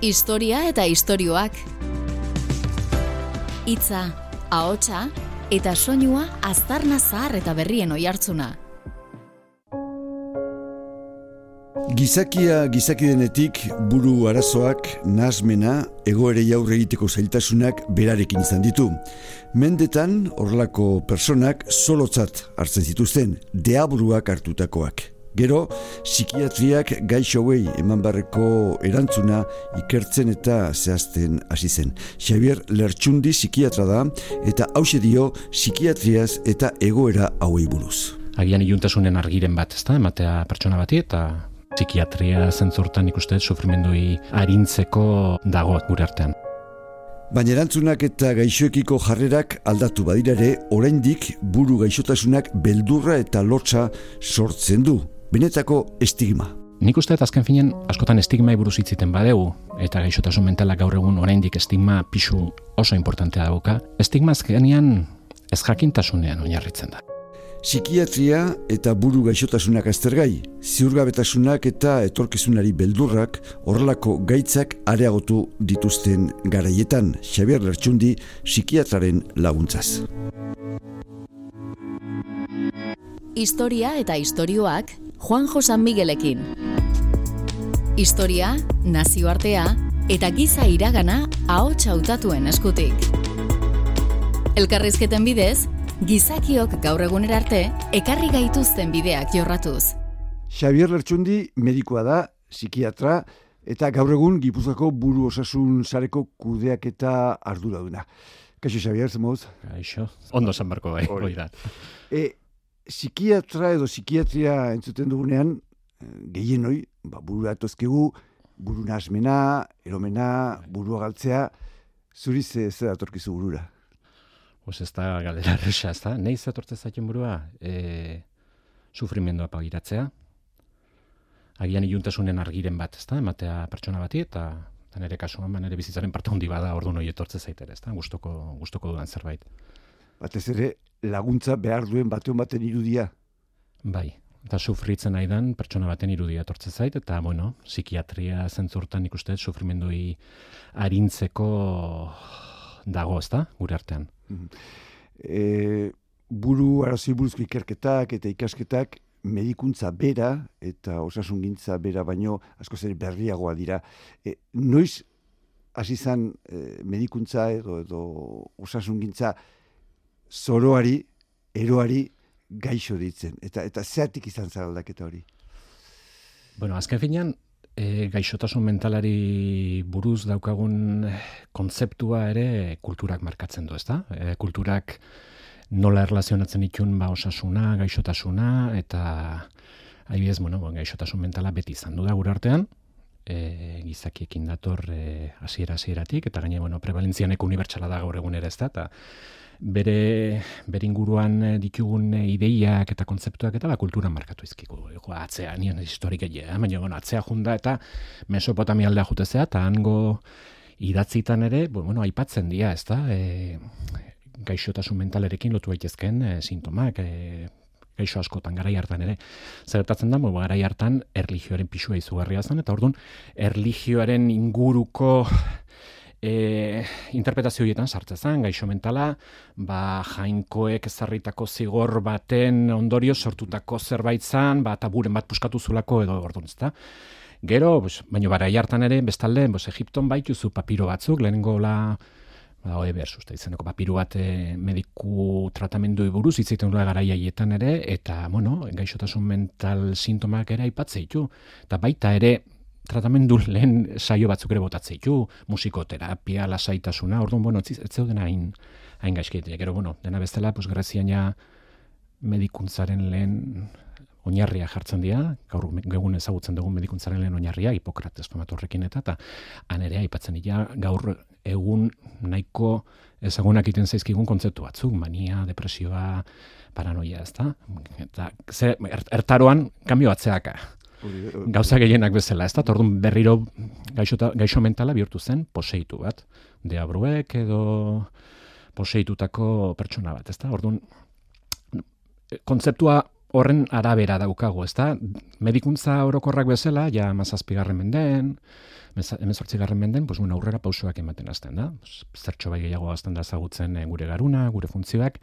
Historia eta istorioak. Hitza, ahotsa eta soinua aztarna zahar eta berrien oihartzuna. Gizakia gizakidenetik buru arazoak, nazmena, egoere jaurre egiteko zailtasunak berarekin izan ditu. Mendetan, horlako personak solotzat hartzen zituzten, deaburuak hartutakoak. Gero, psikiatriak gaixo hauei eman barreko erantzuna ikertzen eta zehazten hasi zen. Xavier Lertxundi psikiatra da eta hause dio psikiatriaz eta egoera hauei buruz. Agian iuntasunen argiren bat, ezta, ematea pertsona bati eta psikiatria zentzurtan ikuste sufrimendui arintzeko dago gure artean. Baina erantzunak eta gaixoekiko jarrerak aldatu badirare, oraindik buru gaixotasunak beldurra eta lotza sortzen du. Benetako estigma. Nik uste azken finen askotan estigma buruz hitziten badegu eta gaixotasun mentalak gaur egun oraindik estigma pisu oso importantea dauka. Estigma azkenean ez jakintasunean oinarritzen da. Psikiatria eta buru gaixotasunak aztergai, ziurgabetasunak eta etorkizunari beldurrak horrelako gaitzak areagotu dituzten garaietan, Xabier Lertxundi psikiatraren laguntzaz. Historia eta istorioak Juan Josan Miguelekin. Historia, nazioartea eta giza iragana ahots hautatuen eskutik. Elkarrizketen bidez, gizakiok gaur egunera arte ekarri gaituzten bideak jorratuz. Xavier Lertxundi medikoa da, psikiatra, eta gaur egun Gipuzako buru osasun sareko kudeak eta ardura duna. Kaixo, Xavier, zemoz? Kaixo, ondo zan barko bai, hori da. E, psikiatra edo psikiatria entzuten dugunean, eh, gehien hoi, ba, buru atozkegu, buru nasmena, eromena, burua galtzea, zuri ze ze datorkizu burura? Pues ez da galera resa, ez da? Neiz atortze zaiten burua, e, sufrimendua pagiratzea, agian iuntasunen argiren bat, ez da? Ematea pertsona bati, eta eta nire kasuan, ba, nire bizitzaren parte handi bada ordu noi etortze zaitere, ez da? Gustoko, gustoko dudan zerbait. Batez ere, laguntza behar duen batean baten irudia. Bai, eta sufritzen nahi dan pertsona baten irudia etortze zait, eta, bueno, psikiatria zentzurtan ikuste, sufrimendui arintzeko dago, ez da, gure artean. E, buru arazi buruzko ikerketak eta ikasketak medikuntza bera eta osasungintza bera baino asko zer berriagoa dira. E, noiz hasi izan e, medikuntza edo edo osasungintza zoroari, eroari gaixo ditzen. Eta eta zeatik izan zara aldaketa hori? Bueno, azken finean, e, gaixotasun mentalari buruz daukagun kontzeptua ere kulturak markatzen du, ezta? E, kulturak nola erlazionatzen ditun ba osasuna, gaixotasuna eta adibidez, bueno, gaixotasun mentala beti izan du da gure artean, e, gizakiekin dator e, hasiera hasieratik eta gaine bueno, prevalentzianek unibertsala da gaur egun ere, ezta? Ta bere bere inguruan ditugun ideiak eta kontzeptuak eta ba kulturan markatu izkigu. Ego atzea nien historia ja, baina bueno, atzea junda eta Mesopotamia aldea jutezea ta hango idatzitan ere, bueno, aipatzen dira, ezta? E, gaixotasun mentalerekin lotu daitezkeen e, sintomak, e, gaixo askotan garai hartan ere. Zertatzen da, bo, garai hartan erlijioaren pisua izugarria zen eta ordun erlijioaren inguruko e, interpretazio horietan sartzen zen, gaixo mentala, ba, jainkoek ezarritako zigor baten ondorio sortutako zerbait zen, ba, taburen bat puskatu zulako edo orduan, ezta? Gero, pues, baino bara hartan ere, bestalde, pues, Egipton baituzu papiro batzuk, lehenengo la, ba, oe behar susta izeneko papiru bat e, mediku tratamendu buruz itzaiten dula garaia ere, eta, bueno, gaixotasun mental sintomak ere aipatzeitu. Eta baita ere, tratamendu lehen saio batzuk ere botatzen ditu, musikoterapia, lasaitasuna, orduan, bueno, ez zeuden hain, hain gaizkietea. Gero, bueno, dena bestela, pues, grezian ja medikuntzaren lehen oinarria jartzen dira, gaur egun ezagutzen dugun medikuntzaren lehen oinarria, Hipokrates famatorrekin eta, eta han ere aipatzen dira gaur egun nahiko ezagunak iten zaizkigun kontzeptu batzuk, mania, depresioa, paranoia, ez da? Eta, ze, ertaroan, kanbio atzeaka gauza gehienak bezala, ez da, tordun berriro gaixo, gaixo mentala bihurtu zen poseitu bat, deabruek edo poseitutako pertsona bat, ez da, orduan, kontzeptua horren arabera daukago, ezta? Medikuntza orokorrak bezala, ja mazazpigarren menden, emezortzigarren menden, pues, bueno, aurrera pausoak ematen azten da. Zertxo bai gehiago azten da zagutzen eh, gure garuna, gure funtzioak,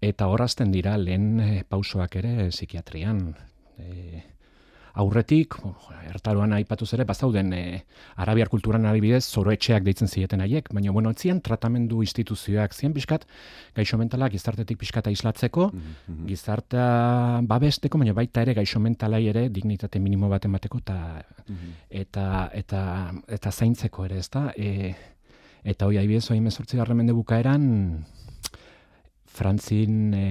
eta horrazten dira lehen eh, pausoak ere psikiatrian. E, aurretik, ertaroan aipatu ere, bazauden e, arabiar kulturan adibidez, zoroetxeak deitzen zieten haiek, baina bueno, etzian tratamendu instituzioak zien pixkat, gaixo mentalak gizartetik pixkata islatzeko, mm -hmm. gizartea babesteko, baina baita ere gaixo mentalai ere dignitate minimo bat emateko ta, mhm. eta, eta, eta zaintzeko ere, ezta? E, eta hoi adibidez, hoi mezortzi garren bukaeran, Frantzin e,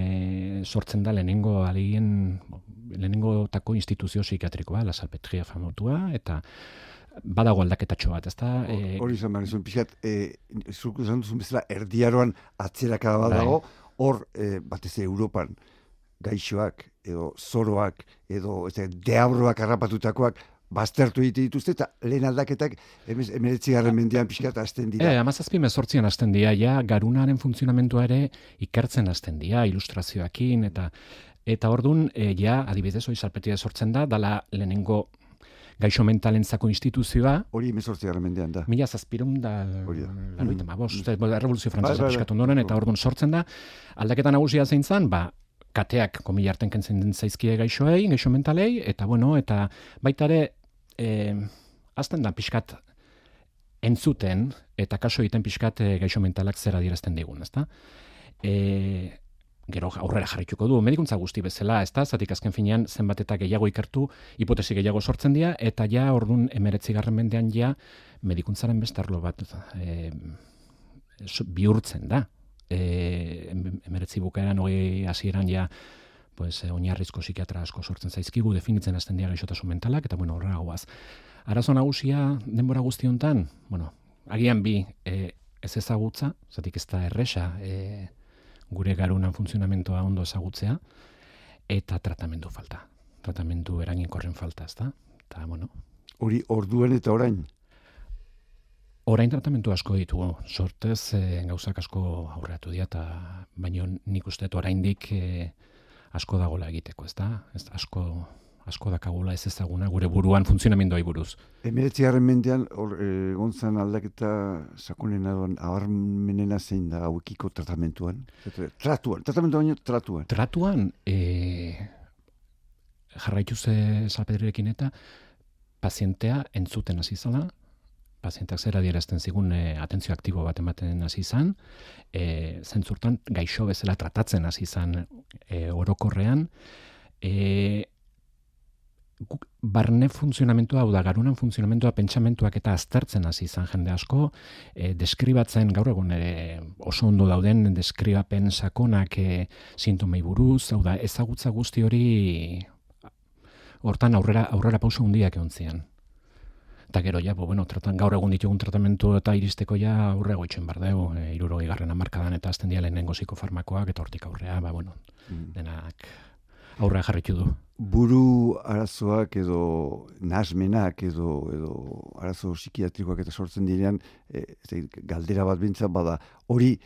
sortzen da lehenengo alegin lehenengo tako instituzio psikiatrikoa, la salpetria famotua, eta badago aldaketatxo bat, ezta? Eh, hori izan behar, pixat, e, zurku izan duzun bezala, erdiaroan atzeraka badago, bai. hor, e, batez Europan, gaixoak, edo zoroak, edo ez, deabroak harrapatutakoak, baztertu egite dituzte, eta lehen aldaketak emeretzi garren mendian pixkat azten dira. E, amazazpi mezortzian azten dira, ja, garunaren funtzionamentua ere ikertzen azten dira, ilustrazioakin, eta Eta ordun e, ja, adibidez, hori salpetia sortzen da, dala lehenengo gaixo mentalentzako instituzioa. Hori emezortzi mendean da. Mila zazpirun da, laroita ma, bost, mm. revoluzio frantzesa bai, bai, bai. ondoren, eta ordun sortzen da. Aldaketa nagusia zein zan, ba, kateak komilarten kentzen den zaizkie gaixoei, gaixo mentalei, eta bueno, eta baita ere, e, azten da pixkat entzuten, eta kaso egiten pixkat e, gaixo mentalak zera dirazten digun, ezta? E, gero aurrera jarrituko du medikuntza guzti bezala, ezta? Zatik azken finean zenbat eta gehiago ikertu, hipotesi gehiago sortzen dira eta ja ordun 19. mendean ja medikuntzaren bestarlo bat e, bihurtzen da. Eh 19. bukaeran hori hasieran ja pues oinarrizko psikiatra asko sortzen zaizkigu definitzen hasten dira gaixotasun mentalak eta bueno, horrela goaz. Arazo nagusia denbora guzti hontan, bueno, agian bi e, ez ezagutza, zatik ez da erresa, eh gure garunan funtzionamentoa ondo ezagutzea, eta tratamendu falta. Tratamendu eraginkorren falta, ezta? Eta, bueno. Hori orduen eta orain? Orain tratamentu asko ditugu. Sortez, e, gauzak asko aurreatu dira, baino nik uste oraindik e, asko dagola egiteko, ezta? Ez asko asko dakagula ez ezaguna gure buruan funtzionamendoa buruz. Emeretzi garren mendean, hor, e, gontzan aldaketa sakunen aduan, abarmenena zein da hauekiko tratamentuan? Tratuan, tratamentuan tratuan? Tratuan, e, jarraitu ze salpedrekin eta pazientea entzuten hasi zala, pazienteak zera dierazten zigun e, atentzio aktibo bat ematen hasi izan, e, zentzurtan gaixo bezala tratatzen hasi izan e, orokorrean, e, barne funtzionamentua, hau da, garunan funtzionamentua, pentsamentuak eta aztertzen hasi izan jende asko, e, deskribatzen, gaur egun ere oso ondo dauden, deskribapen sakonak e, sintomei buruz, hau da, ezagutza guzti hori hortan aurrera, aurrera pauso hundiak egon zian. Eta gero, ja, bo, bueno, tratan, gaur egun ditugun tratamentu eta iristeko ja aurre goitzen bar dugu, e, iruro igarren amarkadan eta azten dialen nengo farmakoak eta hortik aurrea, ba, bueno, mm. denak aurra jarritu du. Buru arazoak edo nasmenak edo edo arazo psikiatrikoak eta sortzen direan e, galdera bat bintza bada hori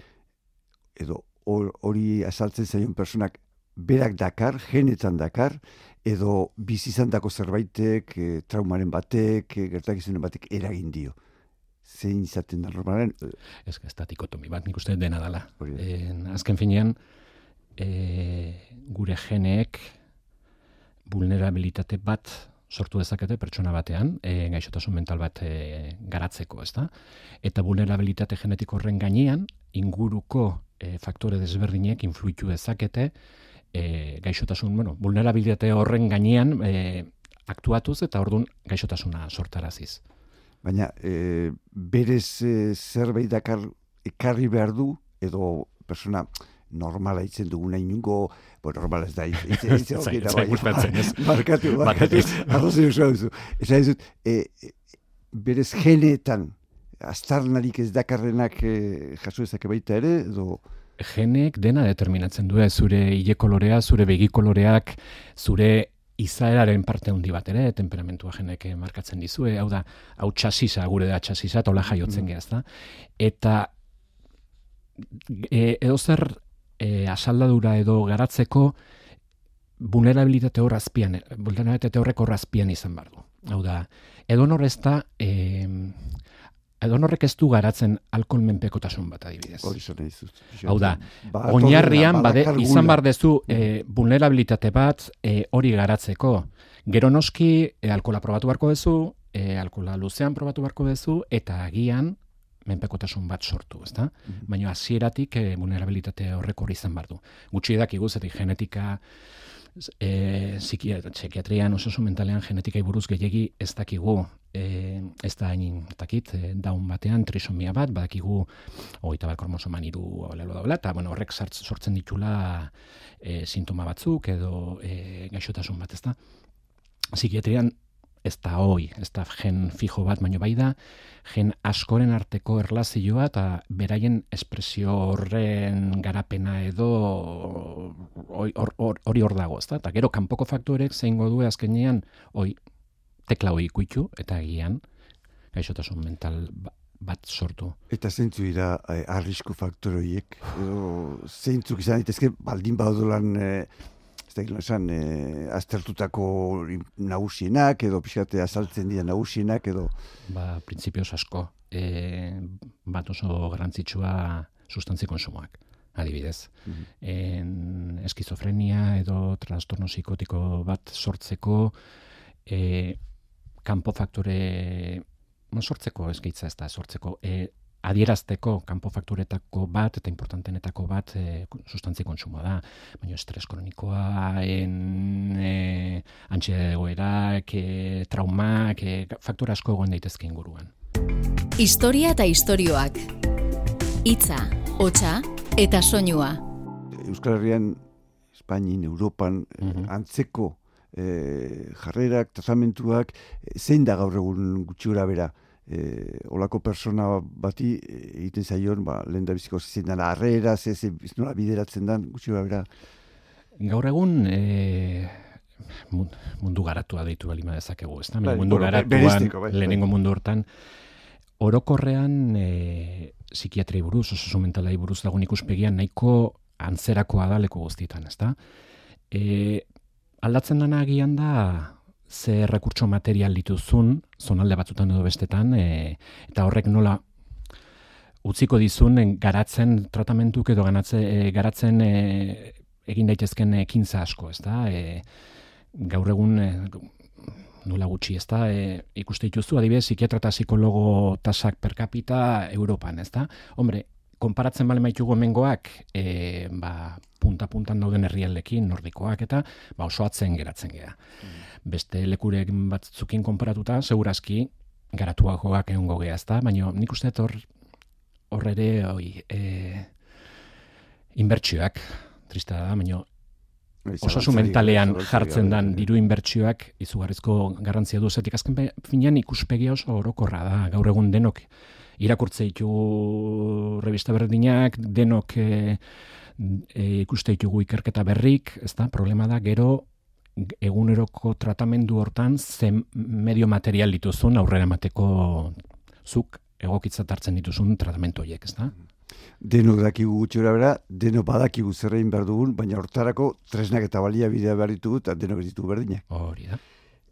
edo hori azaltzen zaion personak berak dakar, genetan dakar, edo bizizandako zerbaitek, e, traumaren batek, e, gertakizunen batek eragin dio. Zein izaten da normalen? Ez, ez da tikotomi bat, nik uste dena dela. azken finean, e, gure geneek vulnerabilitate bat sortu dezakete pertsona batean, e, gaixotasun mental bat e, garatzeko, ezta? Eta vulnerabilitate genetiko horren gainean, inguruko e, faktore desberdinek influitu dezakete e, gaixotasun, bueno, vulnerabilitate horren gainean e, aktuatuz eta ordun gaixotasuna sortaraziz. Baina, e, berez e, zerbait dakar ekarri behar du, edo persona normala itzen duguna inungo, bo normala ez da, itzen itzen markatu, markatu, arrozi oso duzu. Ez da, e, berez geneetan, astarnarik ez dakarrenak e, jaso ezak baita ere, edo... Genek dena determinatzen du, zure ile kolorea, zure begi koloreak, zure izaeraren parte handi bat ere, temperamentua jenek markatzen dizue, hau da, hau txasisa, gure da txasisa, tola jaiotzen mm -hmm. Eta e, edo zer e, asaldadura edo garatzeko vulnerabilitate hor azpian, vulnerabilitate horrek hor azpian izan bar du. Hau da, edo ez da, eh, edo horrek ez du garatzen alkohol menpekotasun bat adibidez. Hori zone Hau da, ba, oinarrian bade, izan bar dezu eh, vulnerabilitate bat eh, hori garatzeko. Gero noski, eh, alkohola probatu barko dezu, eh, alkohola luzean probatu barko dezu, eta agian, menpekotasun bat sortu, ezta? Mm Baina hasieratik e, vulnerabilitate horrek hori izan bardu. Gutxi dakigu zetik genetika e, psikiatrian osasun mentalean genetikai buruz gehiegi ez dakigu e, ez da hain takit e, daun batean trisomia bat badakigu hogeita bat kromosoman iru lelo da eta bueno, horrek sortzen ditula e, sintoma batzuk edo e, gaixotasun bat ez da psikiatrian ez da hoi, ez da gen fijo bat, baino bai da, gen askoren arteko erlazioa eta beraien espresio horren garapena edo hori hor dago, ez da? Eta gero, kanpoko faktorek zein godu azkenean, hoi, tekla hoi ikuitu, eta egian, gaixotasun mental ba, bat sortu. Eta zeintzu dira eh, arrisku faktoroiek? Zeintzuk izan daitezke baldin baudulan eh, da esan, e, aztertutako nagusienak edo pixate azaltzen dira nagusienak edo... Ba, prinsipioz asko, e, bat oso garantzitsua sustantzi konsumoak, adibidez. Mm en, eskizofrenia edo trastorno psikotiko bat sortzeko e, kanpo faktore sortzeko eskaitza ez da, sortzeko e, adierazteko kanpo fakturetako bat eta importantenetako bat e, sustantzi kontsumoa da. Baina estres kronikoa, en, e, antxe egoerak, e, traumak, e, faktura asko egoen daitezke inguruan. Historia eta istorioak. Itza, hotxa eta soinua. Euskal Herrian, Espainin, Europan, mhm. antzeko e, jarrerak, tratamentuak, zein da gaur egun gutxura bera? e, olako persona bati e, egiten zaion, ba, lehen da biziko zein dara, arrera, ze, ze, nola bideratzen dan, gutxi bera. Gaur egun, e, mundu garatua deitu balima dezakegu, ez da? Bai, mundu garatuan, bai, bai. lehenengo mundu hortan, orokorrean e, psikiatri buruz, oso mentalai buruz dagoen ikuspegian, nahiko antzerakoa da leko guztietan, ez da? E, aldatzen dana agian da, ze rekurtso material dituzun, zonalde batzutan edo bestetan, e, eta horrek nola utziko dizun garatzen tratamentuk edo ganatze, e, garatzen e, egin daitezken ekintza asko, ez da? E, gaur egun e, nola gutxi, ez da? E, ikuste dituzu, adibidez, psikiatra eta psikologo tasak per capita Europan, ez da? Hombre, konparatzen bale maitugu hemengoak, e, ba, punta-puntan dauden herrialdekin, nordikoak eta ba, oso atzen geratzen gea. Mm beste lekurek batzukin konparatuta, segurazki garatuagoak egon gogea, ezta? Baina nik uste hor hor ere oi, e, inbertsioak, trista da, baina osasun mentalean jartzen dan diru inbertsioak izugarrizko garrantzia du zetik azken finean ikuspegia oso orokorra da gaur egun denok irakurtze ditu revista berdinak denok e, e, ikuste ditugu ikerketa berrik ezta problema da gero eguneroko tratamendu hortan zen medio material dituzun aurrera emateko zuk egokitzat hartzen dituzun tratamendu horiek, ez da? Deno dakigu gutxora bera, deno badakigu zerrein behar dugun, baina hortarako tresnak eta balia bidea behar ditugu eta deno ditu berdinak. Hori da.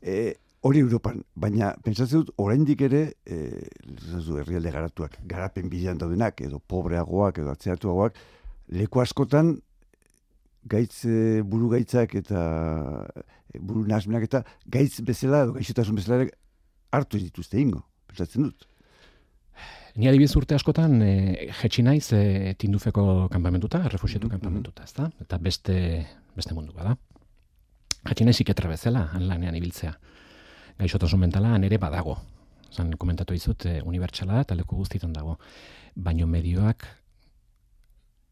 E, hori Europan, baina pentsatzen dut, oraindik ere, e, herrialde garatuak, garapen bidean daudenak, edo pobreagoak, edo atzeatuagoak, leku askotan gaitz e, buru gaitzak eta e, buru nasmenak eta gaitz bezala edo gaixotasun bezala hartu dituzte ingo, pentsatzen dut. Ni adibiz urte askotan e, jetxi naiz e, tindufeko kanpamentuta, refusiatu mm-hmm. kanpamentuta, ezta? Eta beste, beste mundu bada. Jetxi naiz iketra bezala, lanean ibiltzea. Gaixotasun mentala ere badago. Zan, komentatu izut, e, unibertsala eta leku guztitan dago. Baino medioak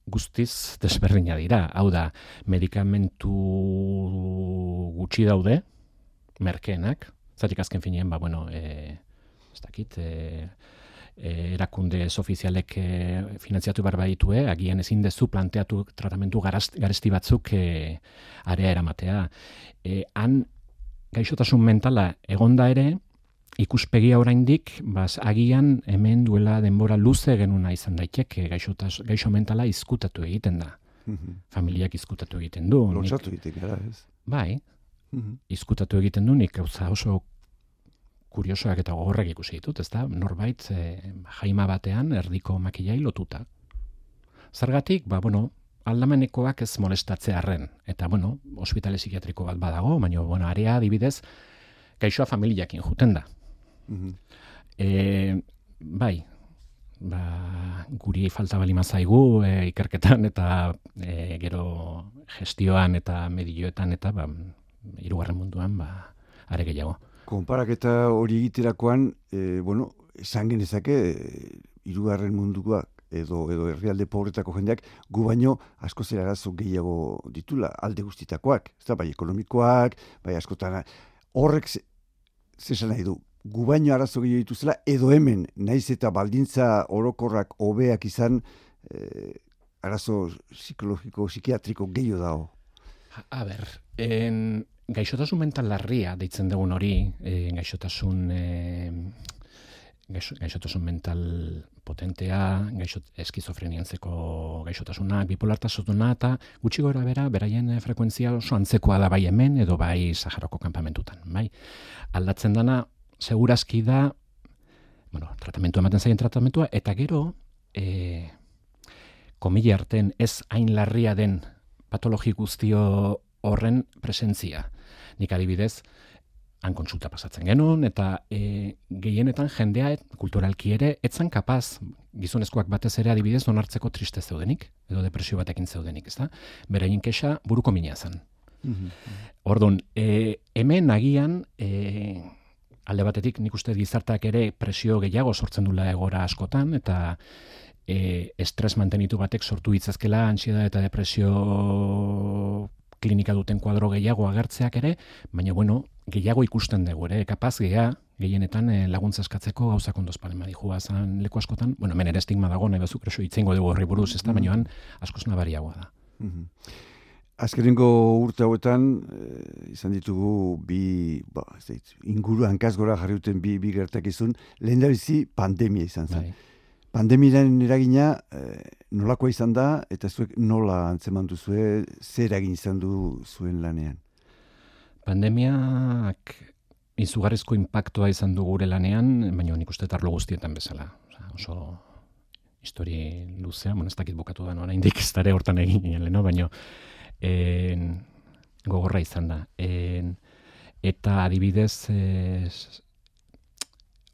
guztiz desberdina dira. Hau da, medikamentu gutxi daude, merkeenak, zatik azken finean, ba, bueno, e, ez dakit, e, erakunde ofizialek e, finantziatu behar baditue, agian ezin dezu planteatu tratamentu garesti batzuk e, area eramatea. E, han, gaixotasun mentala egonda ere, ikuspegia oraindik bas agian hemen duela denbora luze genuna izan daiteke gaixotas gaixo mentala izkutatu egiten da Mhm. Familiak izkutatu egiten du. Lotsatu egiten gara, ez? Bai, mhm. izkutatu egiten du, nik oso kuriosoak eta gogorrak ikusi ditut, ezta? Norbait e, jaima batean erdiko makillai lotuta. Zergatik, ba, bueno, aldamenekoak ez molestatzearren. Eta, bueno, ospitale psikiatriko bat badago, baina, bueno, area adibidez, gaixoa familiakin juten da. Mm bai, ba, guri falta bali mazaigu e, ikerketan eta e, gero gestioan eta medioetan eta ba, irugarren munduan ba, are gehiago. Konparaketa hori egiterakoan, e, bueno, esan genezake, irugarren munduak edo edo herrialde pobretako jendeak gu baino asko zer arazo gehiago ditula alde guztitakoak, ezta bai ekonomikoak, bai askotan horrek zesan nahi du gu baino arazo gehiago dituzela edo hemen naiz eta baldintza orokorrak hobeak izan eh, arazo psikologiko psikiatriko gehiago dago. A ber, en gaixotasun mental larria deitzen dugun hori, en gaixotasun eh, gaixotasun mental potentea, gaixot, eskizofreniantzeko gaixotasuna, bipolartasuna eta gutxi gora bera, beraien frekuentzia oso antzekoa da bai hemen edo bai Saharako kanpamentutan. Bai? Aldatzen dana, segurazki da, bueno, tratamentu ematen zaien tratamentua, eta gero, e, komile arten ez hain larria den patologi guztio horren presentzia. Nik adibidez, han kontsulta pasatzen genuen, eta e, gehienetan jendea kulturalki ere, etzan kapaz, gizonezkoak batez ere adibidez, onartzeko triste zeudenik, edo depresio batekin zeudenik, ez da? Beraien kexa buruko mina zen. Mm Orduan, e, hemen agian, e, alde batetik nik uste gizartak ere presio gehiago sortzen dula egora askotan, eta e, estres mantenitu batek sortu itzazkela, ansieda eta depresio klinika duten kuadro gehiago agertzeak ere, baina bueno, gehiago ikusten dugu ere, kapaz geha, gehienetan e, laguntza eskatzeko gauza kondoz palen badihu bazan leku askotan, bueno, men ere estigma dago, nahi bazuk, kreso itzengo dugu horri buruz, ez da, baina askoz nabariagoa da. Mm Azkerengo urte hauetan, eh, izan ditugu bi, ba, ez inguru hankazgora jarri duten bi, bi gertakizun, lehen da bizi pandemia izan zen. Bai. Pandemiaren eragina eh, nolakoa izan da, eta zuek nola antzeman duzue, zer eragin izan du zuen lanean? Pandemiak izugarrizko impactoa izan du gure lanean, baina nik uste tarlo guztietan bezala. Osa, oso histori luzea, bueno, ez dakit bukatu da, no? indik ez dara hortan egin, leno, baina en, gogorra izan da. En, eta adibidez, es,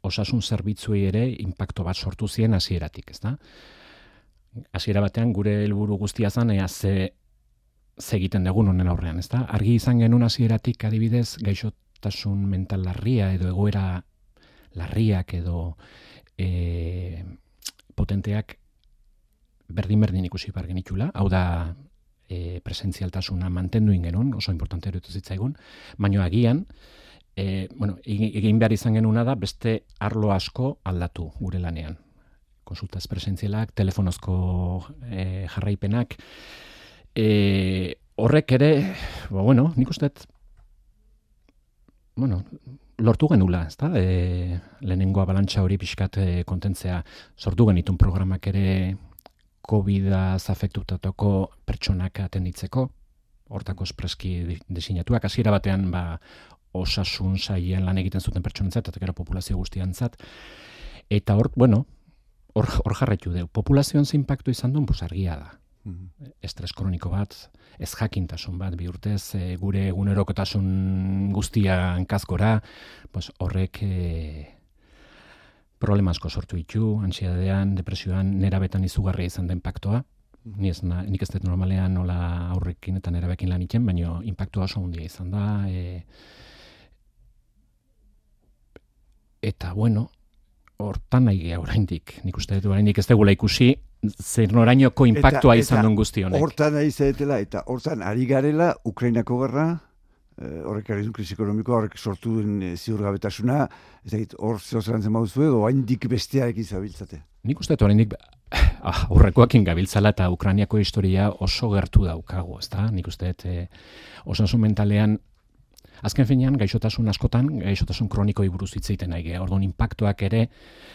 osasun zerbitzuei ere impacto bat sortu zien hasieratik, ez da? Hasiera batean gure helburu guztia zen ea ze ze egiten dugun honen aurrean, ez da? Argi izan genuen hasieratik adibidez gaixotasun mental larria edo egoera larriak edo e, potenteak berdin berdin ikusi bar genitula, hau da e, presentzialtasuna mantendu ingenun, oso importante erutu zitzaigun, baino agian, e, bueno, egin behar izan genuna da beste arlo asko aldatu gure lanean. Konsulta espresentzialak, telefonozko e, jarraipenak, e, horrek ere, ba, bueno, nik uste, bueno, lortu genula, ez da? E, lehenengo abalantxa hori pixkat e, kontentzea sortu genitun programak ere COVID-az afektutatoko pertsonak atenditzeko, hortako espreski desinatuak, hasiera batean ba, osasun saien lan egiten zuten pertsonentzat eta gero populazio guztiantzat. Eta hor, bueno, hor, hor jarraitu dugu. Populazioan ze impactu izan duen, pues argia da. Mm Estres kroniko bat, ez jakintasun bat, bi urtez, e, gure egunerokotasun guztia hankazkora, pues horrek e, problema asko sortu ditu, ansiadean, depresioan, nera betan izugarria izan den paktoa. Ni ez, na, nik ez dut normalean nola aurrekin eta nera bekin lan itzen, baina impactua oso hundia izan da. E, eta bueno, hortan nahi geha oraindik. Nik uste dut oraindik ez degula ikusi zer norainoko impactua eta, izan duen guzti honek. Hortan nahi zaetela eta hortan ari garela Ukrainako gerra, eh, horrek ari krisi ekonomikoa, horrek sortu duen e, ziur gabetasuna, ez dakit, hor zehozeran zen mauzu edo, haindik besteak izabiltzate. Nik uste dut oraindik ah, aurrekoak ingabiltzala eta Ukrainiako historia oso gertu daukago, ez da? Nik uste dut, eh, osasun mentalean Azken finean, gaixotasun askotan, gaixotasun kronikoi buruz hitz egiten nahi Orduan, impactuak ere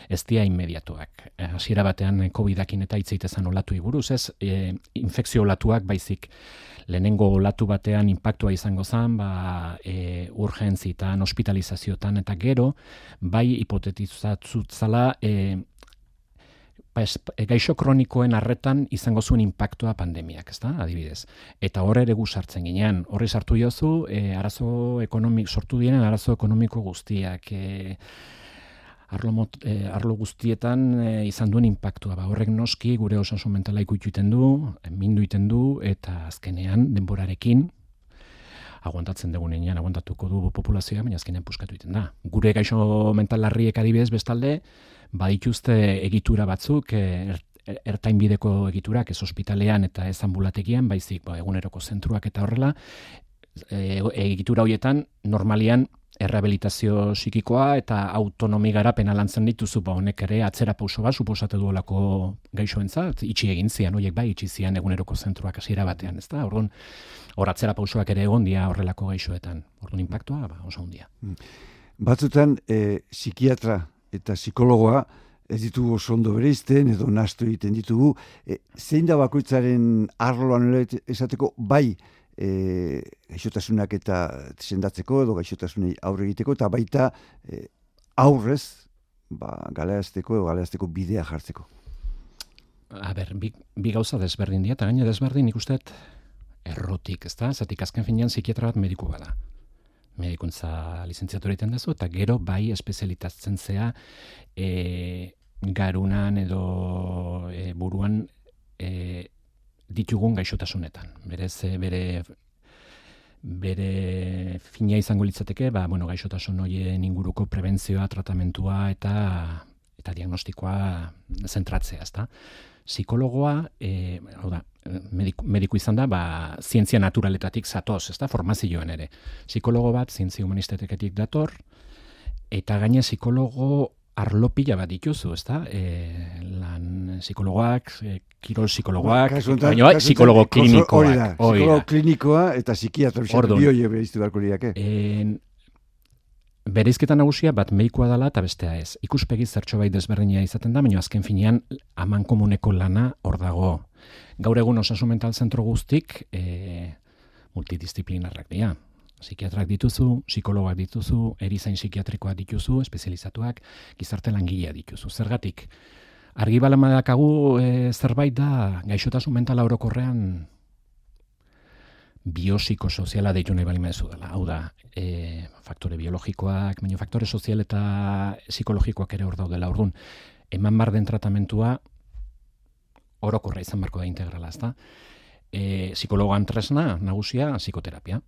ez dira inmediatuak. Eh, hasiera batean, COVID-akin eta hitz egitezan olatu buruz, ez, e, infekzio olatuak baizik lehenengo olatu batean impactua izango zen, ba, e, urgentzitan, hospitalizaziotan eta gero, bai hipotetizatzala, ba, e, gaixo kronikoen arretan izango zuen impactua pandemiak, ezta? Adibidez. Eta hor ere sartzen ginean, horri sartu jozu, e, arazo ekonomik sortu diren arazo ekonomiko guztiak, e, arlo, mot, e, arlo guztietan e, izan duen impactua. Ba, horrek noski gure osasun mentala ikutu du, mindu iten du, eta azkenean denborarekin, aguantatzen dugu nenean, aguantatuko du populazioa, baina azkenean puskatu egiten da. Gure gaixo mental larriek adibidez bestalde, badituzte egitura batzuk, er, ertain bideko egiturak, ez ospitalean eta ez ambulategian, baizik ba, eguneroko zentruak eta horrela, e, egitura horietan normalian errehabilitazio psikikoa eta autonomi garapena lantzen dituzu, ba honek ere atzera pauso bat suposatu duelako gaixoentzat, itxi egin zian hoiek bai itxi zian eguneroko zentruak hasiera batean, ezta? Orduan hor atzera pausoak ere egon dia horrelako gaixoetan. Orduan inpaktua ba oso handia. Mm. Batzutan e, psikiatra eta psikologoa ez ditugu oso ondo bereizten edo nastu egiten ditugu. E, zein da bakoitzaren arloan esateko bai e, gaixotasunak eta sendatzeko edo gaixotasunei aurre egiteko eta baita e, aurrez ba, galeazteko edo galeazteko bidea jartzeko. A ber, bi, bi gauza desberdin dira, eta gaine desberdin ikustet errotik, ez da? Zatik azken finean psikiatra bat mediku bada medikuntza lizentziatu egiten dazu, eta gero bai espezialitatzen zea e, garunan edo e, buruan e, ditugun gaixotasunetan. Berez, e, bere bere fina izango litzateke, ba, bueno, gaixotasun hoien inguruko prebentzioa, tratamentua eta eta diagnostikoa zentratzea, ezta? Psikologoa, e, hau da, mediku, mediku izan da, ba, zientzia naturaletatik zatoz, ez da, formazioen ere. Psikologo bat, zientzia humanisteteketik dator, eta gaine psikologo arlo pila bat dituzu, ez da? E, lan psikologoak, e, kirol psikologoak, baina bai, psikologo klinikoak. Psikologo klinikoa eta psikiatra, bioie behiztu beharko liake. Bereizketa nagusia bat meikoa dela eta bestea ez. Ikuspegi zertxo bai desberdina izaten da, baina azken finean aman komuneko lana hor dago gaur egun osasun mental zentro guztik e, multidisciplinarrak dira. Psikiatrak dituzu, psikologoak dituzu, erizain psikiatrikoak dituzu, espezializatuak, gizarte langilea dituzu. Zergatik, argi balamadakagu e, zerbait da gaixotasun mental orokorrean biopsikosoziala deitu nahi bali dela. Hau da, e, faktore biologikoak, baina faktore sozial eta psikologikoak ere hor daudela. Orduan, eman bar den tratamentua orokorra izan barko da integrala, ezta? E, psikologoan tresna nagusia psikoterapia.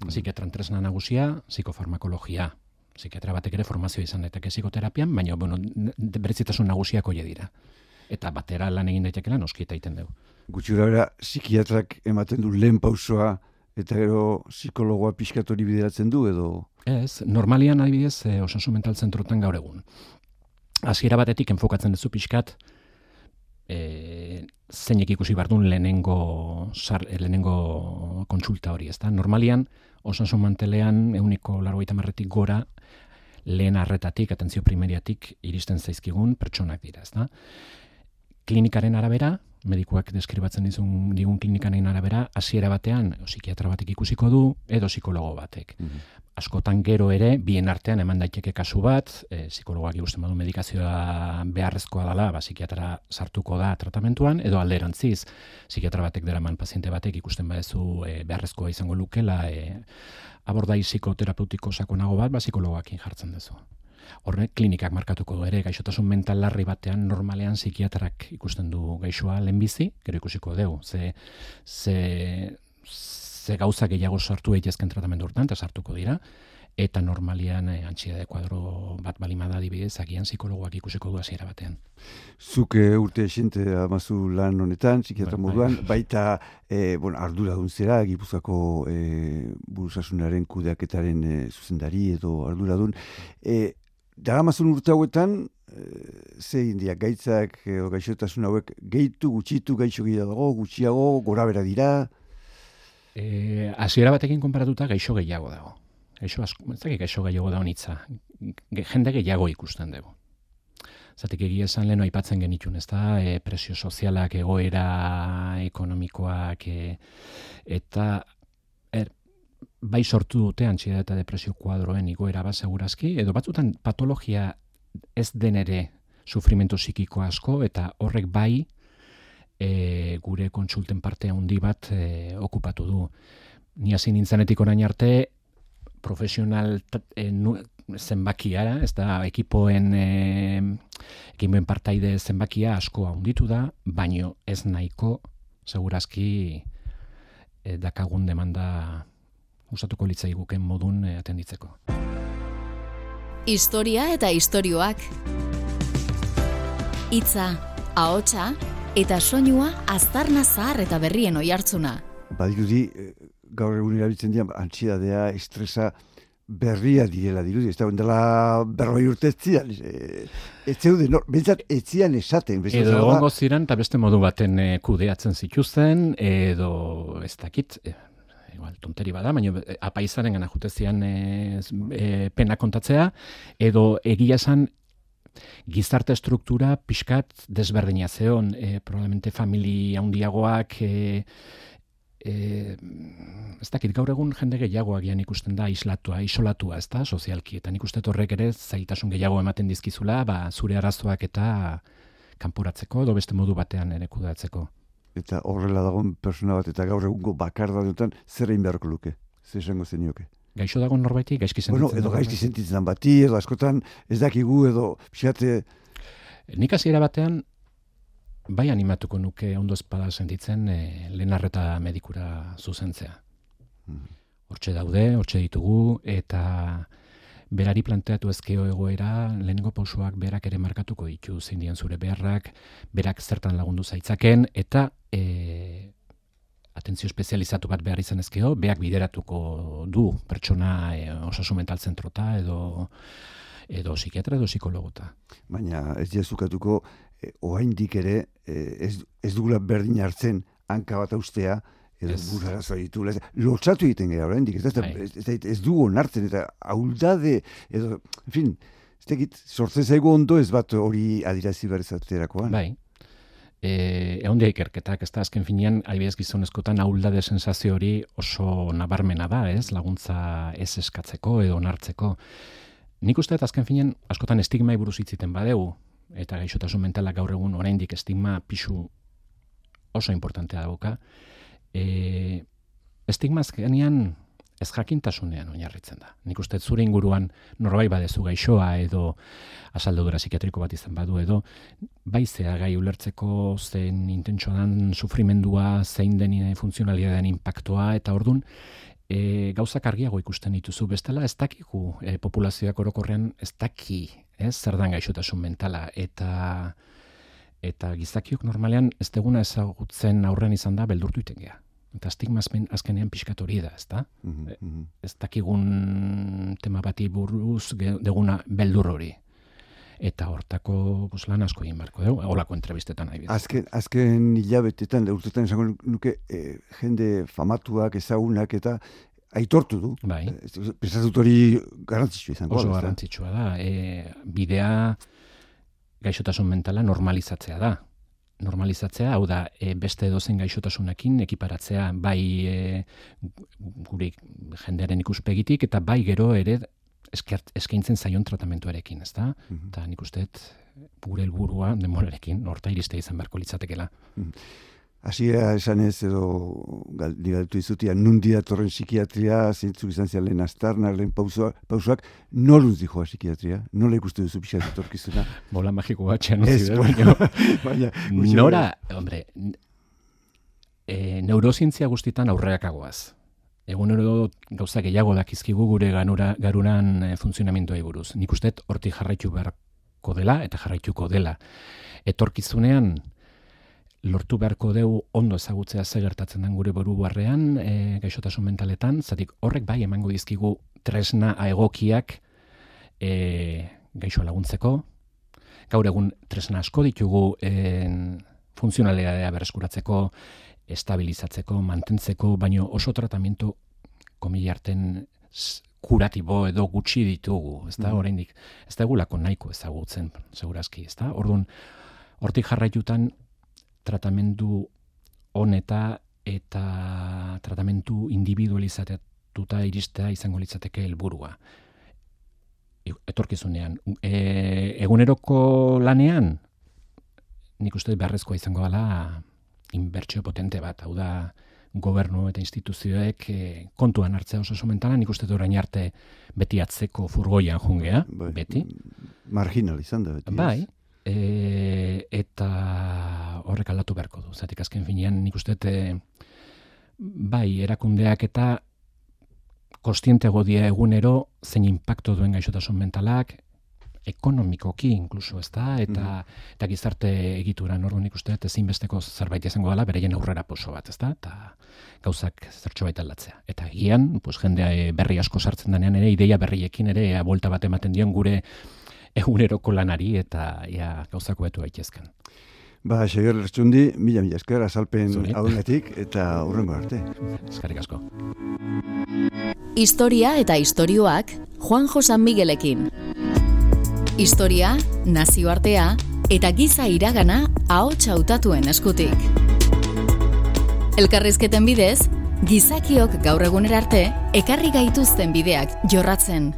Mm. Psikiatran tresna nagusia psikofarmakologia. Psikiatra batek ere formazio izan daiteke psikoterapian, baina bueno, berezitasun nagusiak hoe dira. Eta batera lan egin daitekeela noski eta egiten dugu. Gutxura bera, psikiatrak ematen du lehen pausoa eta gero psikologoa pixkatori bideratzen du edo? Ez, normalian adibidez e, osasun mental zentrotan gaur egun. Hasiera batetik enfokatzen duzu pixkat, e, zeinek ikusi bardun lehenengo, sar, lehenengo kontsulta hori, ezta? Normalian, osasun mantelean, euniko laro marretik gora, lehen arretatik, atentzio primeriatik, iristen zaizkigun pertsonak dira, ezta? Klinikaren arabera, medikuak deskribatzen dizun digun klinikaren arabera, hasiera batean, psikiatra batek ikusiko du, edo psikologo batek. Mhm askotan gero ere, bien artean eman daiteke kasu bat, e, psikologak ikusten badu medikazioa beharrezkoa dela, ba, psikiatra sartuko da tratamentuan, edo alderantziz, psikiatra batek deraman paziente batek ikusten badezu e, beharrezkoa izango lukela, e, abordai psikoterapeutiko sakonago bat, ba, psikologoak jartzen duzu. Horre, klinikak markatuko du ere, gaixotasun mental larri batean normalean psikiatrak ikusten du gaixoa lehenbizi, gero ikusiko dugu, ze, ze, ze gauza gehiago sartu egizken tratamendu hortan, eta sartuko dira, eta normalian e, antxia de kuadro bat balimada adibidez, agian psikologoak ikusiko du hasiera batean. Zuke urte esinte amazu lan honetan, psikiatra bai, bai. moduan, baita e, bueno, ardura duntzera, gipuzako e, buruzasunaren kudeaketaren e, zuzendari edo ardura dun. E, Dara urte hauetan, e, ze india, gaitzak, e, gaixotasun hauek, gehitu, gutxitu, gaixo gehiago, gutxiago, gora bera dira, Eh, hasiera batekin konparatuta gaixo gehiago dago. gaixo asko, dakik gaixo gehiago da honitza, jende gehiago ikusten dugu. Zatik egia esan leheno aipatzen genitun, ez da, e, presio sozialak, egoera ekonomikoak, e, eta bai sortu dute antxida eta depresio kuadroen igoera bat segurazki, edo batzutan patologia ez den ere sufrimentu psikiko asko, eta horrek bai e, gure kontsulten parte handi bat e, okupatu du. Ni hasi nintzenetik orain arte, profesional e, zenbakia, ez da, ekipoen, e, ekipoen partaide zenbakia asko handitu da, baino ez nahiko, segurazki, e, dakagun demanda usatuko litzai guken modun e, atenditzeko. Historia eta istorioak. Itza, ahotsa eta soinua aztarna zahar eta berrien oihartzuna. Badirudi, gaur egun irabitzen dira, antxidadea, estresa, berria diela dirudi, ez da dela berroi urte etzian, e, ez zeude, no, bentsat etzian esaten. Edo egongo ziren, eta beste modu baten e, kudeatzen zituzten, edo ez dakit, e, igual, tonteri bada, baina e, apaizaren gana jutezian e, e, pena kontatzea, edo egia esan gizarte struktura pixkat desberdina zeon, e, probablemente familia handiagoak, e, e, ez dakit gaur egun jende gehiago agian ikusten da islatua, isolatua, ez da, sozialki, eta nik uste horrek ere zaitasun gehiago ematen dizkizula, ba, zure arazoak eta kanporatzeko, edo beste modu batean ere kudatzeko. Eta horrela dagoen persona bat, eta gaur egungo bakar da dutan, zer egin beharko luke, zer esango zenioke. Gaixo dago norbaiti, gaizki sentitzen. Bueno, edo gaizki sentitzen bati, edo askotan, ez dakigu, edo, pixate... Nik hasiera batean, bai animatuko nuke ondo espada sentitzen e, lehenarreta medikura zuzentzea. Hmm. Hortxe daude, hortxe ditugu, eta berari planteatu ezkeo egoera, lehenengo pausoak berak ere markatuko ditu zein zure beharrak, berak zertan lagundu zaitzaken, eta e, atentzio espezializatu bat behar izan ezkeo, beak bideratuko du pertsona e, osasun mental zentrota edo edo psikiatra edo psikologota. Baina ez jazukatuko e, oaindik ere e, ez, ez dugula berdin hartzen hanka bat austea edo ez. burarazo ditu. Lotzatu egiten gara oraindik, ez, bai. ez, ez, ez, ez dugu onartzen eta auldade edo, en fin, ez tekit, sortzen zaigu ondo ez bat hori adirazi berrizaterakoan. Bai, e, egon ikerketak, ez da, azken finean, adibidez gizonezkotan auldade sensazio hori oso nabarmena da, ez, laguntza ez eskatzeko edo onartzeko. Nik uste azken finean, askotan estigma buruz hitziten badegu, eta gaixotasun mentalak gaur egun oraindik estigma pisu oso importantea dauka. E, estigma azkenean ez jakintasunean oinarritzen da. Nik uste zure inguruan norbait badezu gaixoa edo asaldodura psikiatriko bat izan badu edo bai zea gai ulertzeko zein intentsuan sufrimendua, zein den funtzionalitatean impactoa eta ordun e, gauzak argiago ikusten dituzu bestela ez dakigu e, populazioak orokorrean ez daki ez, zer dan gaixotasun mentala, eta eta gizakiok normalean ez deguna ezagutzen aurren izan da beldurtu iten geha. Eta estigma azkenean pixkat hori da, ez da? Mm -hmm. Ez dakigun tema bati buruz deguna beldur hori. Eta hortako bus, lan asko egin barko dugu, holako entrevistetan nahi Azken, azken hilabetetan, urtetan esango nuke, e, jende famatuak, ezagunak eta aitortu du. Bai. Pensatut hori garrantzitsua izango. Oso garrantzitsua da. E, bidea gaixotasun mentala normalizatzea da. Normalizatzea, hau da, e, beste edozen gaixotasunekin ekiparatzea bai e, guri jendearen ikuspegitik eta bai gero ere eskert, eskaintzen zaion tratamentuarekin, ez da? Mm Eta nik usteet gure helburua demorarekin, norta iriste izan beharko litzatekela. Mm Hasiera esan ez edo galdigatu izutia, nundi datorren psikiatria, zintzu izan zian lehen astarna, lehen pausoak, pausoak noluz dijoa psikiatria? Nola ikustu duzu pixat etorkizuna? Bola magiko batxean. Ez, baina, Nora, hombre, e, neurozientzia guztitan aurreakagoaz. Egun ero gauza gehiago dakizkigu gure ganura, garunan e, funtzionamentoa buruz. Nik uste horti jarraitu beharko dela eta jarraituko dela. Etorkizunean, lortu beharko deu ondo ezagutzea ze gertatzen den gure boru barrean, e, gaixotasun mentaletan, zatik horrek bai emango dizkigu tresna egokiak e, gaixo laguntzeko. Gaur egun tresna asko ditugu en, funtzionalidadea bereskuratzeko, estabilizatzeko, mantentzeko, baino oso tratamiento komilarten kuratibo edo gutxi ditugu, ez da, Mhm. oraindik, ez da egulako nahiko ezagutzen, segurazki, ez da, orduan, hortik jarraitutan, tratamendu honeta eta tratamentu individualizatuta iristea izango litzateke helburua. Etorkizunean, e, eguneroko lanean, nik uste beharrezkoa izango dela inbertsio potente bat, hau da gobernu eta instituzioek e, kontuan hartzea oso mentala, nik uste orain arte beti atzeko furgoian jungea, Bai. beti. Marginal izan da beti. Bai, e, eta horrek aldatu beharko du. Zatik azken finean nik uste e, bai, erakundeak eta kostientego dia egunero zein impacto duen gaixotasun mentalak, ekonomikoki inkluso, ez da, eta, eta gizarte egituran, orduan nik uste ezinbesteko zerbait izango dela, bereien aurrera poso bat, ez da, eta gauzak zertxo baita aldatzea. Eta gian, pues, jendea e, berri asko sartzen denean ere, ideia berriekin ere, ea, buelta bat ematen dion gure eguneroko lanari eta ia gauzako betu gaitezken. Ba, Xeger Lertxundi, mila mila esker, azalpen Zuri. haunetik, eta hurrengo arte. Eskerrik asko. Historia eta istorioak Juanjo San Miguelekin. Historia, nazioartea eta giza iragana ahots hautatuen eskutik. Elkarrizketen bidez, gizakiok gaur egunera arte ekarri gaituzten bideak jorratzen.